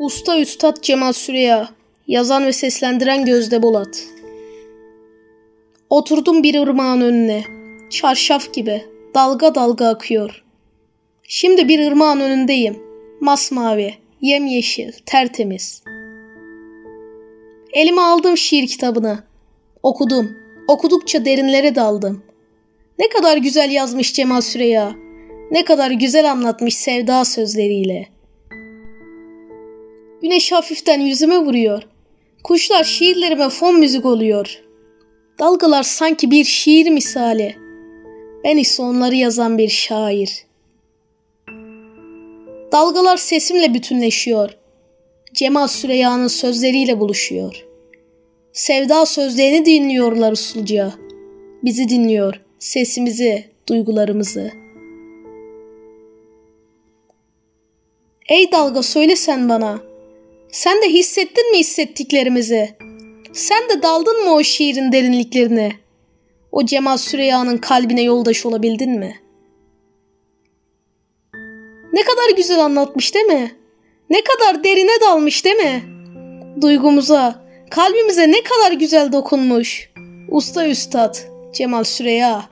Usta Üstad Cemal Süreya Yazan ve seslendiren Gözde Bolat Oturdum bir ırmağın önüne. Çarşaf gibi dalga dalga akıyor. Şimdi bir ırmağın önündeyim. Masmavi, yemyeşil, tertemiz. Elime aldım şiir kitabını. Okudum. Okudukça derinlere daldım. Ne kadar güzel yazmış Cemal Süreya. Ne kadar güzel anlatmış sevda sözleriyle. Güneş hafiften yüzüme vuruyor. Kuşlar şiirlerime fon müzik oluyor. Dalgalar sanki bir şiir misali. Ben ise onları yazan bir şair. Dalgalar sesimle bütünleşiyor. Cemal Süreya'nın sözleriyle buluşuyor. Sevda sözlerini dinliyorlar usulca. Bizi dinliyor, sesimizi, duygularımızı. Ey dalga söyle sen bana. Sen de hissettin mi hissettiklerimizi? Sen de daldın mı o şiirin derinliklerine? O Cemal Süreyya'nın kalbine yoldaş olabildin mi? Ne kadar güzel anlatmış değil mi? Ne kadar derine dalmış değil mi? Duygumuza, kalbimize ne kadar güzel dokunmuş. Usta Üstad Cemal Süreya.